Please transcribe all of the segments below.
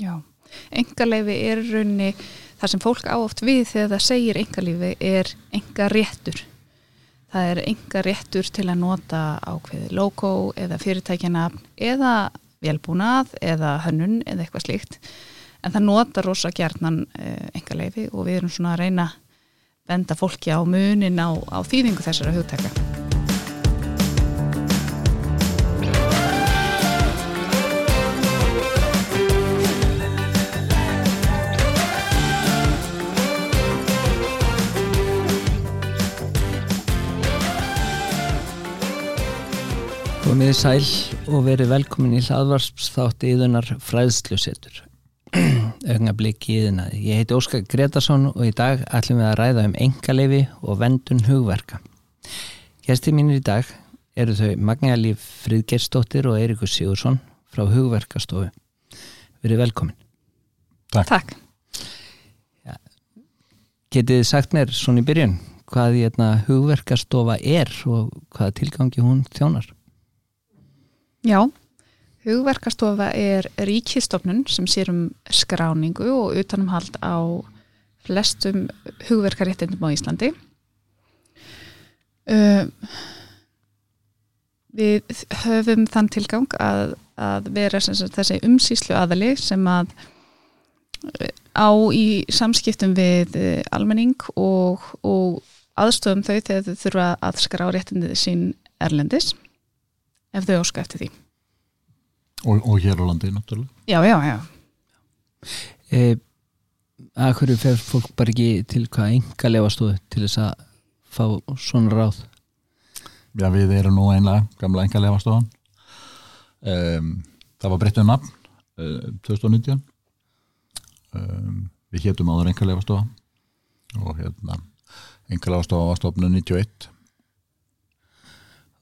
Já, engaleifi er raunni það sem fólk áoft við þegar það segir engalífi er enga réttur það er enga réttur til að nota ákveði logo eða fyrirtækjana eða velbúnað eða hönnun eða eitthvað slíkt. En það nota rosa gjarnan enga leifi og við erum svona að reyna að benda fólki á munin á, á þýðingu þessara hugtæka. Komiði sæl og verið velkomin í hlaðvarsþátt íðunar fræðslusetur. Ögnablik í íðunaði. Ég heiti Óskar Gretarsson og í dag ætlum við að ræða um engaleifi og vendun hugverka. Gæsti mínir í dag eru þau Magnjalíf Fridgersdóttir og Eirikur Sigursson frá Hugverkastofu. Verið velkomin. Takk. Takk. Ja, getið sagt mér svona í byrjun hvað hérna, hugverkastofa er og hvaða tilgangi hún þjónar? Já, hugverkastofa er ríkistofnun sem sér um skráningu og utanumhald á flestum hugverkaréttindum á Íslandi. Uh, við höfum þann tilgang að, að vera þessi umsýslu aðali sem að á í samskiptum við almenning og, og aðstofum þau þegar þau þurfa að skrá réttindið sín erlendis ef þau óska eftir því. Og, og hér á landi náttúrulega. Já, já, já. E, að hverju fer fólk bara ekki til hvað enga lefastóðu til þess að fá svona ráð? Já, við erum nú einlega gamla enga lefastóðan um, það var breyttuð nafn uh, 2019 um, við héttum áður enga lefastóða og hérna enga lefastóða var stofnun 91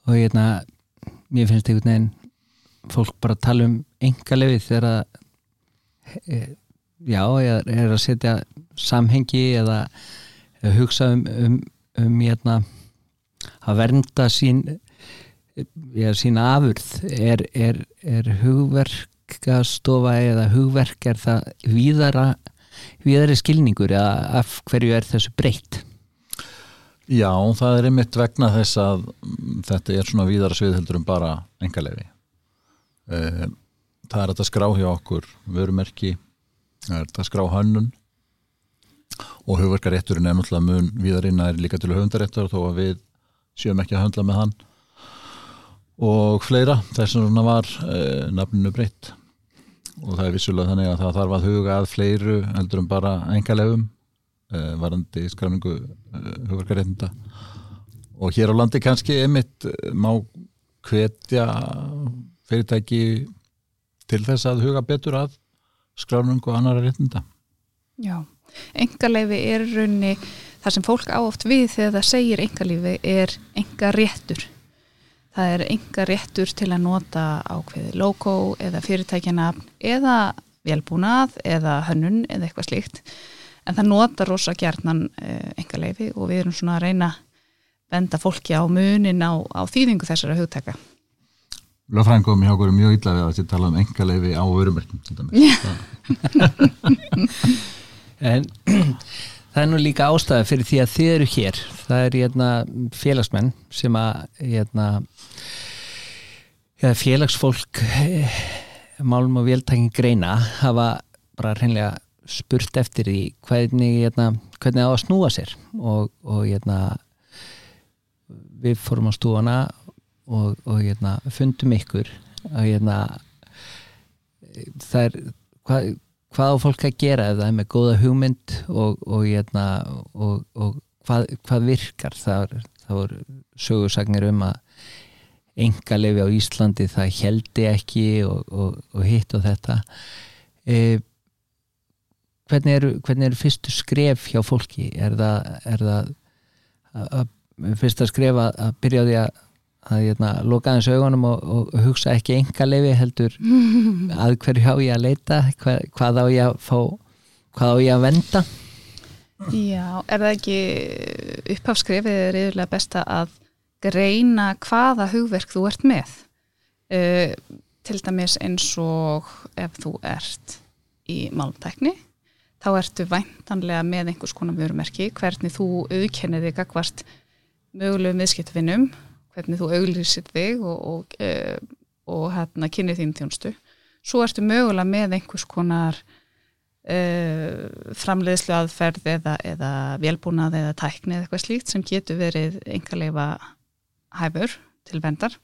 og hérna mér finnst einhvern veginn fólk bara tala um engalefið þegar að e, já, er að setja samhengi eða hugsa um, um, um hérna, að vernda sín já, sína afurð. Er, er, er hugverkastofa eða hugverk er það víðara víðari skilningur eða af hverju er þessu breytt Já, það er einmitt vegna þess að þetta er svona víðara sviðheldur um bara engalefi. Eh, það er að skrá hjá okkur vörumerki, það er að skrá hönnun og hugverkarétturinn er náttúrulega mun víðarinn er líka til höfundaréttur þó að við séum ekki að höndla með hann. Og fleira, þess vegna var eh, nafninu breytt. Og það er vissulega þannig að það þarf að huga að fleiru heldur um bara engalefum uh, varandi skræningu uh, hugverkaréttinda. Og hér á landi kannski emitt uh, má hvetja fyrirtæki til þess að huga betur að skræningu og annara réttinda. Já, engaleifi er raunni það sem fólk áoft við þegar það segir engalífi er enga réttur það er enga réttur til að nota ákveði logo eða fyrirtækjana eða velbúnað eða hönnun eða eitthvað slíkt en það nota rosa gjarnan eh, enga leifi og við erum svona að reyna að benda fólki á munin á, á þýðingu þessara hugtaka. Löffrængum hjá okkur er mjög illa við að þetta tala um enga leifi á vörumerkjum En það er nú líka ástæði fyrir því að þið eru hér. Það er hérna, félagsmenn sem að hérna, félagsfólk eh, málum og véltæking greina hafa bara reynlega spurt eftir því hvernig, hérna, hvernig það á að snúa sér og, og hérna, við fórum á stúana og, og hérna, fundum ykkur og hérna, það er hvað, hvað á fólk að gera ef það er með góða hugmynd og, og hérna, hvað, hvað virkar? Það er sögursagnir um að enga lefi á Íslandi það heldi ekki og hitt og þetta. Eða hvernig eru, hvernig eru fyrstu skref hjá fólki? Er það, er það að, að fyrsta skref að, að byrja á því að að hérna, loka aðeins augunum og, og hugsa ekki enga lefi heldur að hverju há ég að leita hvað, hvað á ég að fá hvað á ég að venda? Já, er það ekki upphafskrefið er yfirlega besta að greina hvaða hugverk þú ert með? Uh, til dæmis eins og ef þú ert í málumtækni þá ertu væntanlega með einhvers konar vörumerki, hvernig þú auðkennið þig gagvart mögulegum viðskiptvinnum, hvernig þú auglýsir þig og, og, e, og hérna kynnið þín þjónstu. Svo ertu mögulega með einhvers konar e, framleiðslu aðferð eða, eða velbúnað eða tækni eða eitthvað slíkt sem getur verið engaleifa hæfur til vendar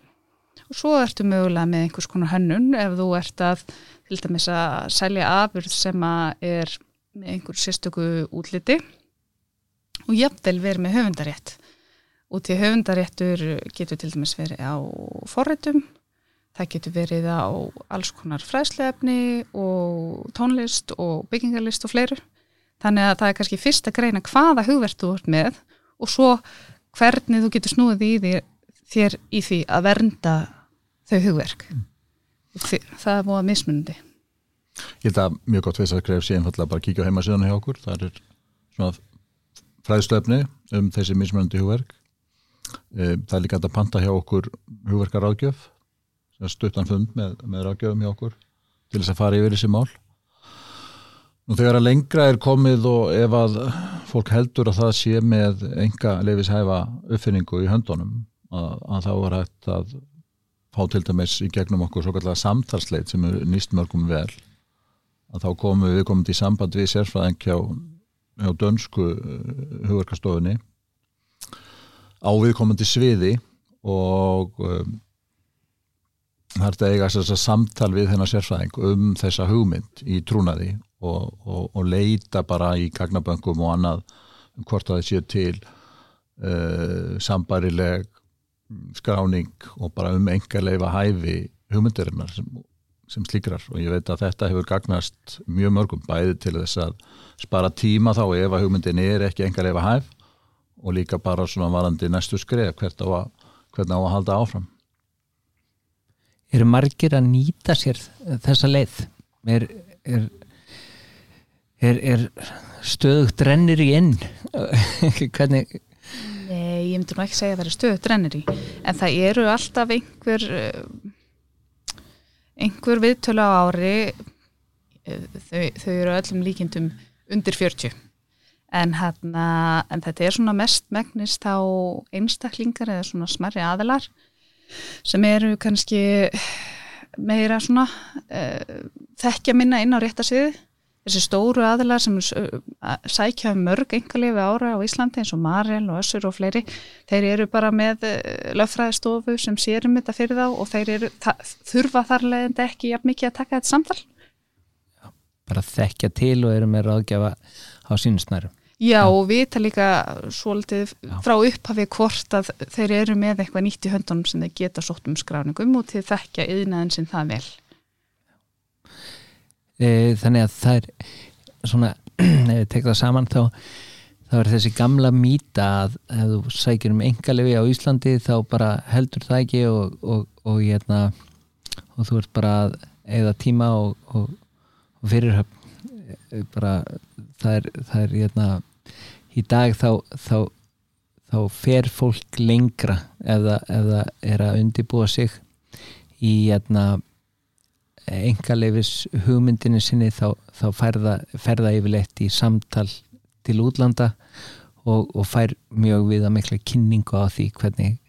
og svo ertu mögulega með einhvers konar hönnun ef þú ert að til dæmis að selja afurð sem að er með einhver sérstöku útliti og jafnvel verið með höfundarétt. Og til höfundaréttur getur til dæmis verið á forrættum það getur verið á alls konar fræðslefni og tónlist og byggingarlist og fleiru. Þannig að það er kannski fyrst að greina hvaða hugverð þú ert með og svo hvernig þú getur snúið í því, þér í því að vernda þau hugverk. Mm. það er múið mismunandi Ég held að mjög gott greif sé einfallega bara að kíkja á heimasíðan hjá okkur, það er svona fræðstöfni um þessi mismunandi hugverk. E, það er líka að panta hjá okkur hugverkar ráðgjöf stuttan fund með, með ráðgjöfum hjá okkur til þess að fara yfir þessi mál. Nú þegar að lengra er komið og ef að fólk heldur að það sé með enga leifishæfa uppfinningu í höndunum að, að þá er hægt að fá til dæmis í gegnum okkur svo kallega samtalsleit sem er nýst mörgum vel að þá komum við komum til samband við sérfræðing hjá, hjá dönsku uh, hugverkastofunni á viðkomandi sviði og um, það er þetta eiga þess að samtal við þennar sérfræðing um þessa hugmynd í trúnaði og, og, og leita bara í gagnaböngum og annað um hvort að það sé til uh, sambarileg skráning og bara um enga leifa hæfi hugmyndirinnar sem sem slíkrar og ég veit að þetta hefur gagnast mjög mörgum bæði til þess að spara tíma þá ef að hugmyndin er ekki engar ef að hæf og líka bara svona varandi næstu skref hvert á að, á að halda áfram Eru margir að nýta sér þessa leið? Er, er, er, er stöðugt rennir í inn? Hvernig Nei, ég myndi nú ekki segja að það er stöðugt rennir í en það eru alltaf einhver einhver viðtölu á ári eh, þau, þau eru öllum líkindum undir 40 en, hana, en þetta er svona mest megnist á einstaklingar eða svona smerri aðilar sem eru kannski meira svona uh, þekkja minna inn á réttasviði þessi stóru aðilar sem sækja um mörg engalífi ára á Íslandi eins og Marel og Össur og fleiri þeir eru bara með löffræðistofu sem sérum þetta fyrir þá og þeir eru, þurfa þar leðandi ekki jafn mikið að taka þetta samtal. Já, bara þekkja til og eru með ráðgjafa á sínusnærum Já, Já. og vita líka svolítið Já. frá upphafi hvort að þeir eru með eitthvað nýtt í höndunum sem þeir geta sótt um skráningum og til þekkja yðnaðin sem það vel þannig að það er svona, ef við tekum það saman þá, þá er þessi gamla mýta að ef þú sækir um engalefi á Íslandi þá bara heldur það ekki og, og, og, hérna, og þú ert bara eða tíma og fyrirhöfn. Bara það er, það er hérna, í dag þá, þá þá fer fólk lengra eða, eða er að undibúa sig í hérna engalefis hugmyndinu sinni þá, þá ferða, ferða yfirleitt í samtal til útlanda og, og fær mjög við að mikla kynningu á því hvernig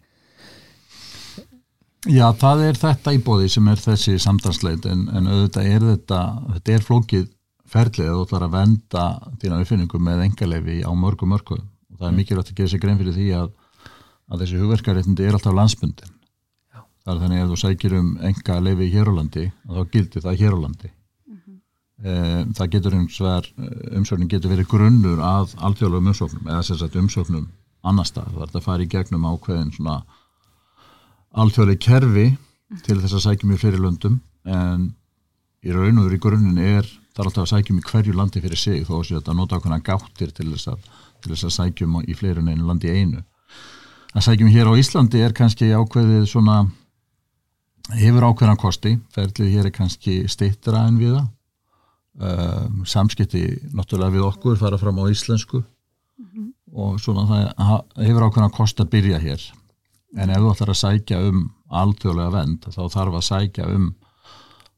Já, það er þetta í bóði sem er þessi samtalsleit en, en auðvitað er þetta þetta er flókið ferlið og það er að venda þína uppfinningum með engalefi á mörgu mörgu og það er mikilvægt að gefa sér grein fyrir því að, að þessi hugverkaréttindi er alltaf landsbundin Það er þannig að þú sækir um enga leifi í Hérólandi þá gildir það Hérólandi. Mm -hmm. Það getur umsver, umsóknin getur verið grunnur að alþjóðlegum umsóknum eða sérstaklega umsóknum annar stað. Það er að fara í gegnum ákveðin svona alþjóðleg kerfi til þess að sækjum í fleiri löndum en í raun og í grunninn er það er alltaf að sækjum í hverju landi fyrir sig þó að þetta nota okkurna gáttir til þess að, til þess að sækjum í fleiri en einu landi einu. Að sækjum hér á Íslandi er kannski ákveðið svona hefur ákveðan kosti, ferlið hér er kannski stittra en við það. Um, samskipti náttúrulega við okkur fara fram á íslensku. Mm -hmm. og svona það hefur ákveðan kost að byrja hér. En ef þú ætlar að sækja um alþjóðlega vend þá þarf að sækja um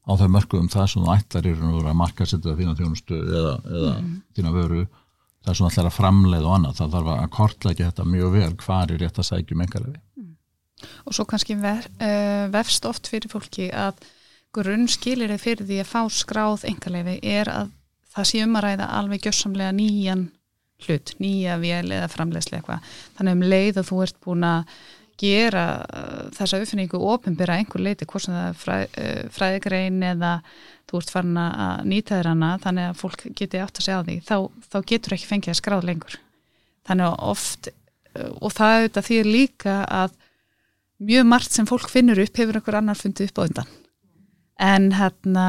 á þau mörgum það sem þú ætlar í raun og vera að markasetja þína þjónustu eða, eða þína vöru það sem þú ætlar að framleið og annað það þarf að kortleggja þetta mjög vel hvar er rétt að sækjum engarlefi og svo kannski ver, uh, vefst oft fyrir fólki að grunnskilir er fyrir því að fá skráð engaleifi er að það sé um að ræða alveg gjössamlega nýjan hlut, nýja vél eða framlegslega eitthvað. Þannig um leið að þú ert búin að gera uh, þessa uppfinningu ofinbyrra einhver leiti, hvort sem það er fræ, uh, fræðigrein eða þú ert farin að nýta þér hana þannig að fólk geti átt að segja á því þá, þá getur ekki fengið að skráð lengur þannig að oft og það auðvitað því er líka að mjög margt sem fólk finnur upp hefur einhver annar fundið upp á undan. En hérna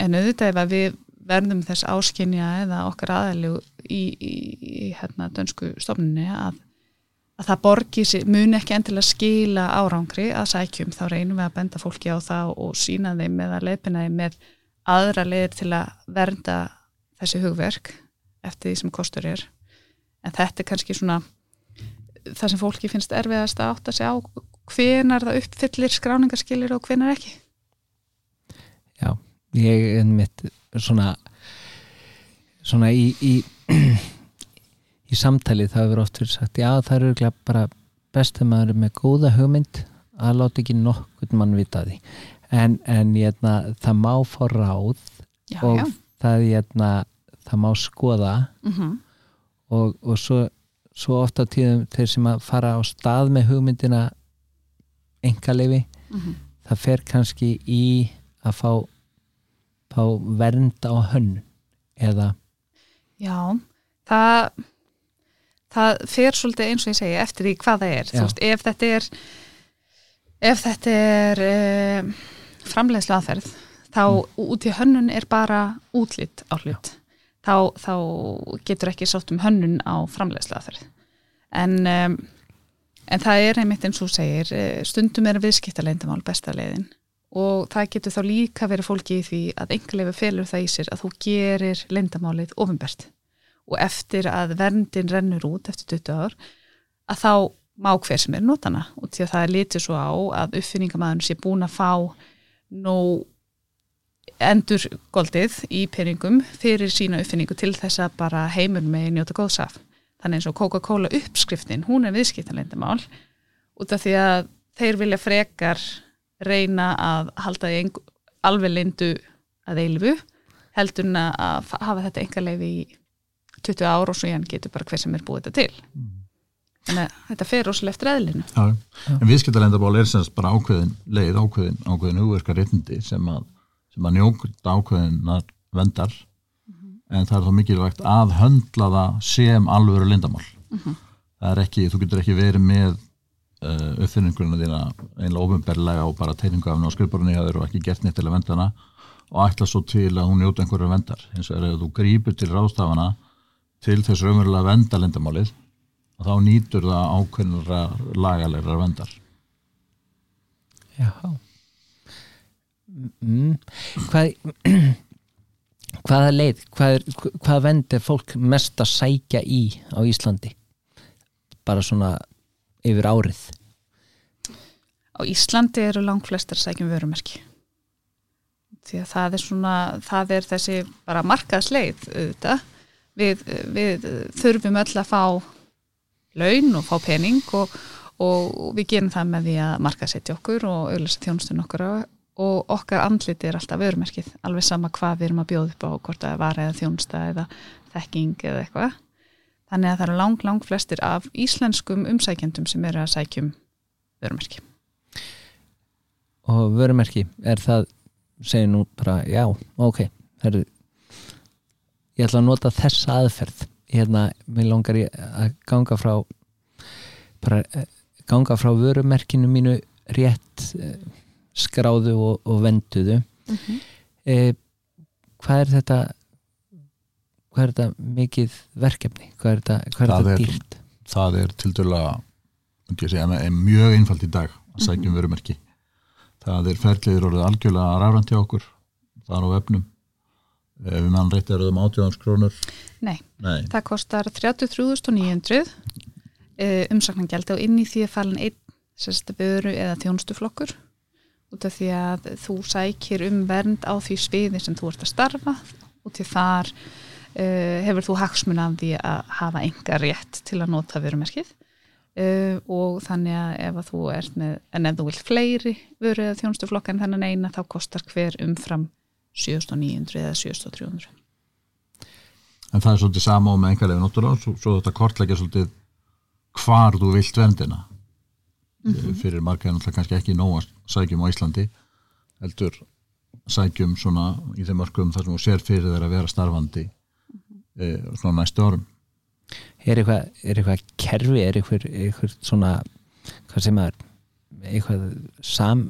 en auðvitað ef við verðum þess áskinja eða okkar aðalegu í, í, í hérna dönsku stofnunni að, að það borgi mun ekki endilega skila árangri að sækjum, þá reynum við að benda fólki á það og sína þeim eða leipina þeim með aðra leðir til að vernda þessi hugverk eftir því sem kostur er. En þetta er kannski svona það sem fólki finnst erfiðast að átta sig á hvenar það uppfyllir skráningarskilir og hvenar ekki Já, ég er mitt svona svona í í, í samtali það hefur oft verið sagt já það eru bara best þegar maður er með góða hugmynd að láta ekki nokkur mann vita því en, en ég, na, það má fá ráð já, og já. það, ég, na, það má skoða Mm -hmm. og, og svo, svo ofta tíðum þeir sem að fara á stað með hugmyndina engaleifi Mhm. það fer kannski í að fá, fá vernd á hönn eða Já, það það fer svolítið eins og ég segi eftir því hvað það er, veist, ef þetta er ef þetta er e, framleiðslu aðferð þá út í hönnun er bara útlitt á hlut. Þá, þá getur ekki sátt um hönnun á framleiðslu aðferð en um, en það er einmitt eins og segir eh, stundum er viðskiptaleindamál besta leiðin. Og það getur þá líka verið fólki í því að einhverleifu felur það í sér að þú gerir leyndamálið ofinbært og eftir að verndin rennur út eftir 20 ár að þá má hver sem er notana og því að það er litið svo á að uppfinningamæðun sé búin að fá nú endur goldið í peningum fyrir sína uppfinningu til þess að bara heimur með njóta góðsaf þannig eins og Coca-Cola uppskriftin hún er viðskiptalendamál út af því að þeir vilja frekar reyna að halda því alveg lindu að eilifu heldur en að fa- hafa þetta enga leifi í 20 ár og svo ég getur bara hver sem er búið þetta til. Þannig að þetta fer rosalega eftir eðlinu. Já, en viðskiptalendabál er semst bara ákveðin leið, ákveðin, ákveðin hugverka réttindi sem að, sem að njóta ákveðinar vendar en það er þá mikilvægt að höndla það sem alvöru lindamál það er ekki, þú getur ekki verið með uh, uppfinningurinn þína einlega ofinberlega og bara teiningu af henni á skrifborunni hjá þér og ekki gert neitt til að venda hana og ætla svo til að hún njóta einhverju vendar eins og er að þú grípur til ráðstafana til þess raunverulega að venda lindamálið og þá nýtur það ákveðnara lagalegra vendar Já. Mm, Hvað hvaða leið hvað, er, hvað vend er fólk mest að sækja í á Íslandi? Bara svona yfir árið. Á Íslandi eru langt flestar sækjum vörumerki. Því að það er svona það er þessi bara markaðsleið auðvitað. Við, við þurfum öll að fá laun og fá pening og, og við gerum það með því að markaðsetja okkur og auðvitað þjónustun okkur og okkar andliti er alltaf vörumerkið alveg sama hvað við erum að bjóða upp á hvort það var eða þjónusta eða þekking eða eitthvað. Þannig að það eru lang, lang flestir af íslenskum umsækjendum sem eru að sækjum vörumerki. Og vörumerki, er það segir nú bara, já, ok herru ég ætla að nota þessa aðferð. Hérna, mér langar ég að ganga frá bara eh, ganga frá vörumerkinu mínu rétt eh, skráðu og, og venduðu mm -hmm. e, hvað er þetta hvað er þetta mikið verkefni? Hvað er þetta, hvað er þetta er- dýrt? það er til dæla er mjög einfalt í dag að sækjum vörumerki. Það er ferliður orðið algjörlega rafrænt hjá okkur það er á vefnum. Ef við mann rétt er um átjóðans krónur. Nei, Nei, það kostar 33.900 uh, umsaknangjald og inn í því að falin einn sérsta vöru eða þjónustuflokkur út af því að þú sækir um vernd á því sviði sem þú ert að starfa og til þar uh, hefur þú hagsmun af því að hafa enga rétt til að nota vörumerkið. Uh, og þannig að ef að þú ert með, en ef þú vilt fleiri vöru eða þjónustuflokka en þennan eina þá kostar hver umfram 7900 eða 7300 En það er svolítið sama og með engarlega náttúrulega, svo, svo þetta kortleggja svolítið hvar þú vilt vendina fyrir marga er náttúrulega kannski ekki nóg að sækjum á Íslandi heldur sækjum svona í þeim mörgum þar sem þú sér fyrir þeir að vera starfandi e, svona næstu árum. Er eitthvað, er eitthvað kerfi, er eitthvað, eitthvað svona, hvað sem er eitthvað sam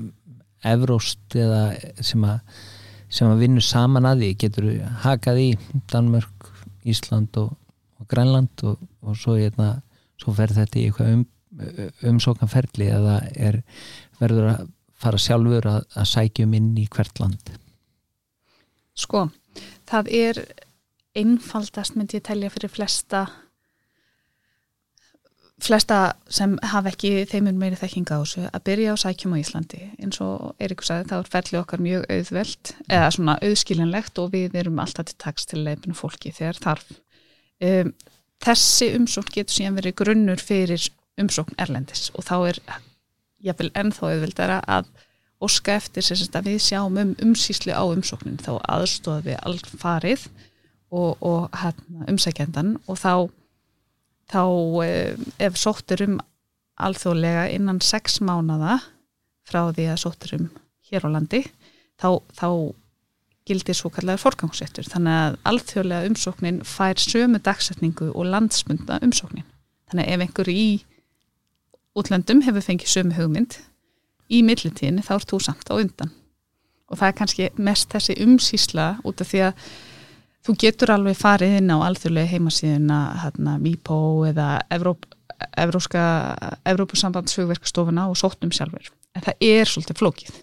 evróst eða sem að sem að vinna saman að því? Getur hakað í Danmörk, Ísland og, og Grænland og, og svo, hérna, svo fer þetta í eitthvað um, umsókanferli eða er, verður að fara sjálfur að, að sækjum inn í hvert land? Sko, það er einfaldast myndi ég telja fyrir flesta flesta sem hafa ekki þeimur meiri þekkinga á þessu að byrja á sækjum á Íslandi. Eins og Eiríkur sagði þá er ferli okkar mjög auðveld eða svona auðskilinlegt og við erum alltaf til taks til leifinu fólki þegar þarf. Um, þessi umsókn getur síðan verið grunnur fyrir umsókn Erlendis. Og þá er jáfnvel ennþá auðveldara að óska eftir sem að við sjáum um umsýslu á umsóknin. Þá aðstóð við alfarið og, og hérna, umsækjendan og þá þá ef sóttur um alþjóðlega innan sex mánada frá því að sóttur um hér á landi þá, þá gildir svo kallar forgangsettur þannig að alþjóðlega umsóknin fær sömu dagsetningu og landsmynda umsóknin. Þannig að ef einhver í útlöndum hefur fengið sömu hugmynd. Í millitíðinni þá er þú samt á undan. Og það er kannski mest þessi umsýsla út af því að þú getur alveg farið inn á alþjóðlega heimasíðuna hérna, MIPO eða Evróp, Evróska Evrópusambandsfugverkastofuna og sóttum sjálfur en það er svolítið flókið.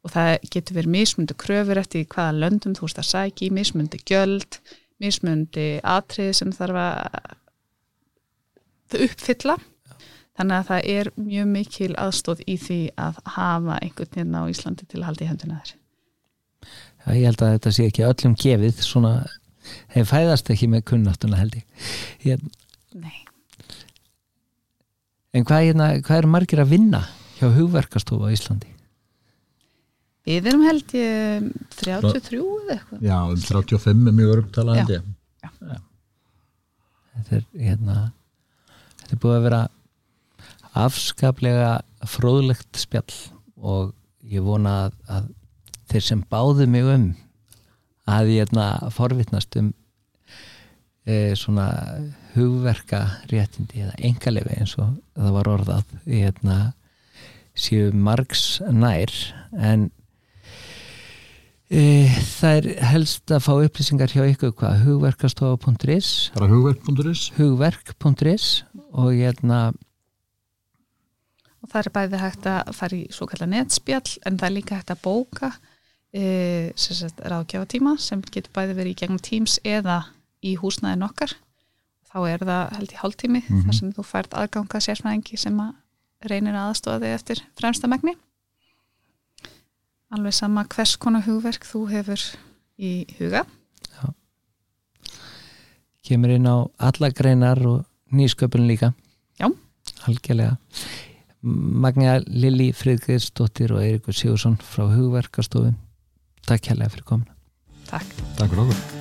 Og það getur verið mismundi kröfur eftir hvaða löndum þú veist að sæki mismundi gjöld, mismundi atrið sem þarf að uppfylla þannig að það er mjög mikil aðstóð í því að hafa einhvern veginn á Íslandi til að halda í hönduna þér Já, ég held að þetta sé ekki öllum gefið svona, þeir fæðast ekki með kunnáttuna held ég. ég Nei. En hvað, hérna, hvað er margir að vinna hjá hugverkastofu á Íslandi? Við erum held ég 33 eða eitthvað. Já, um 35 er mjög örgtala held ég. Já. Já. Þetta er, hérna, þetta er búið að vera afskaplega fróðlegt spjall og ég vona að, að þeir sem báðu mig um að ég hérna forvittnast um e, svona hugverka réttindi eða engalefi eins og það var orðað. Hérna séu margs nær en e, það er helst að fá upplýsingar hjá ykkur hvað? Hugverkastofa.is er hugverk.is hugverk.is og hérna Og það er bæði hægt að fara í svo kallar netspjall en það er líka hægt að bóka e, ráðgjáfatíma sem getur bæði verið í gegnum Teams eða í húsnæðin okkar þá er það held í hálftími mm -hmm. þar sem þú fært aðganga sérfræðingi sem að reynir aðstofa þig eftir fremsta megni alveg sama hvers konar hugverk þú hefur í huga Já. kemur inn á alla greinar og nýsköpun líka Já. algjörlega Magna Lili Friðgeirsdóttir og Eirikur Sigursson frá hugverkastofun. Takk hérlega fyrir komina Takk. Takk fyrir okkur